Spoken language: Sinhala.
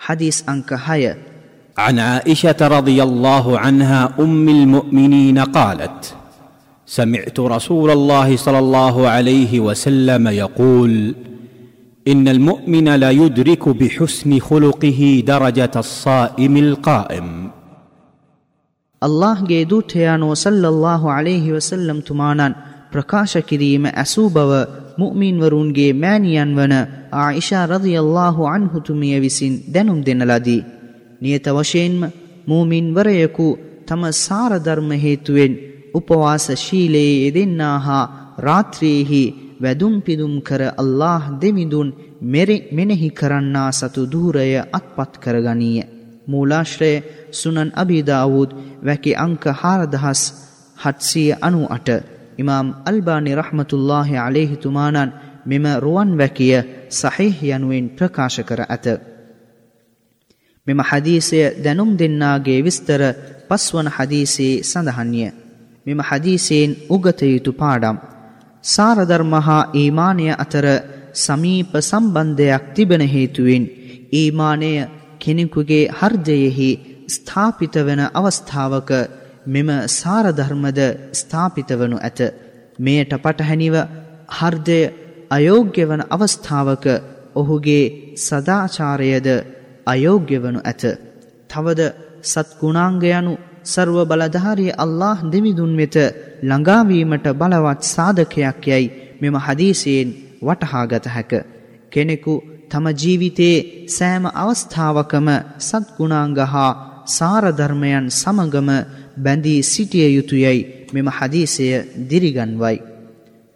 حديث أنك هيا عن عائشه رضي الله عنها ام المؤمنين قالت سمعت رسول الله صلى الله عليه وسلم يقول ان المؤمن لا يدرك بحسن خلقه درجه الصائم القائم ಅಲ್ಲಾಹ್ಗೆ ದೂತಯಾನೋ ಸಲ್ಲಲ್ಲಾಹು ಅಲೇಹಿ ವಸಲ್ಲಂ ತುಮಾನನ್ ಪ್ರಕಾಶ ಕಿರೀಮ ಅಸೂ ಬವ ಮುಅ್ಮಿನ್ವರುನ್ಗೆ ಮ್ಯಾನಿಯನ್ ආයිෂා රදියල්ලාහු අන්හුතුමිය විසින් දැනුම් දෙන ලදී. නියත වශයෙන්ම මූමින්වරයෙකු තම සාරධර්ම හේතුවෙන් උපවාස ශීලයේ යෙදෙන්නා හා රාත්‍රියෙහි වැදුම් පිදුම් කර අල්له දෙවිඳුන් මෙනෙහි කරන්නා සතු දූරය අත්පත් කරගනීය. මූලාශ්‍රය සුනන් අභිදාවූත් වැකි අංක හාරදහස් හත්සිය අනු අට ඉමාම් අල්බානි රහමතුල්له අලෙහිතුමානන් මෙම රුවන් වැකිය සහිහ යනුවෙන් ප්‍රකාශ කර ඇත. මෙම හදීසය දැනුම් දෙන්නාගේ විස්තර පස්වන හදීසේ සඳහන්ය. මෙම හදීසයෙන් උගත යුතු පාඩම්. සාරධර්ම හා ඊමානය අතර සමීප සම්බන්ධයක් තිබෙන හේතුවෙන් ඊමානය කෙනෙකුගේ හර්ජයෙහි ස්ථාපිත වන අවස්ථාවක මෙම සාරධර්මද ස්ථාපිත වනු ඇත. මෙයට පටහැනිව හර්ජය අයෝග්‍ය වන අවස්ථාවක ඔහුගේ සදාචාරයද අයෝග්‍ය වනු ඇත. තවද සත්ගුණාංගයනු සර්ව බලධාරිය අල්له දෙවිදුන් වෙත ළඟාවීමට බලවත් සාධකයක් යැයි මෙම හදීසයෙන් වටහාගත හැක. කෙනෙකු තම ජීවිතයේ සෑම අවස්ථාවකම සත්ගුණාංග හා සාරධර්මයන් සමගම බැඳී සිටිය යුතුයයි මෙම හදීසය දිරිගන්වයි.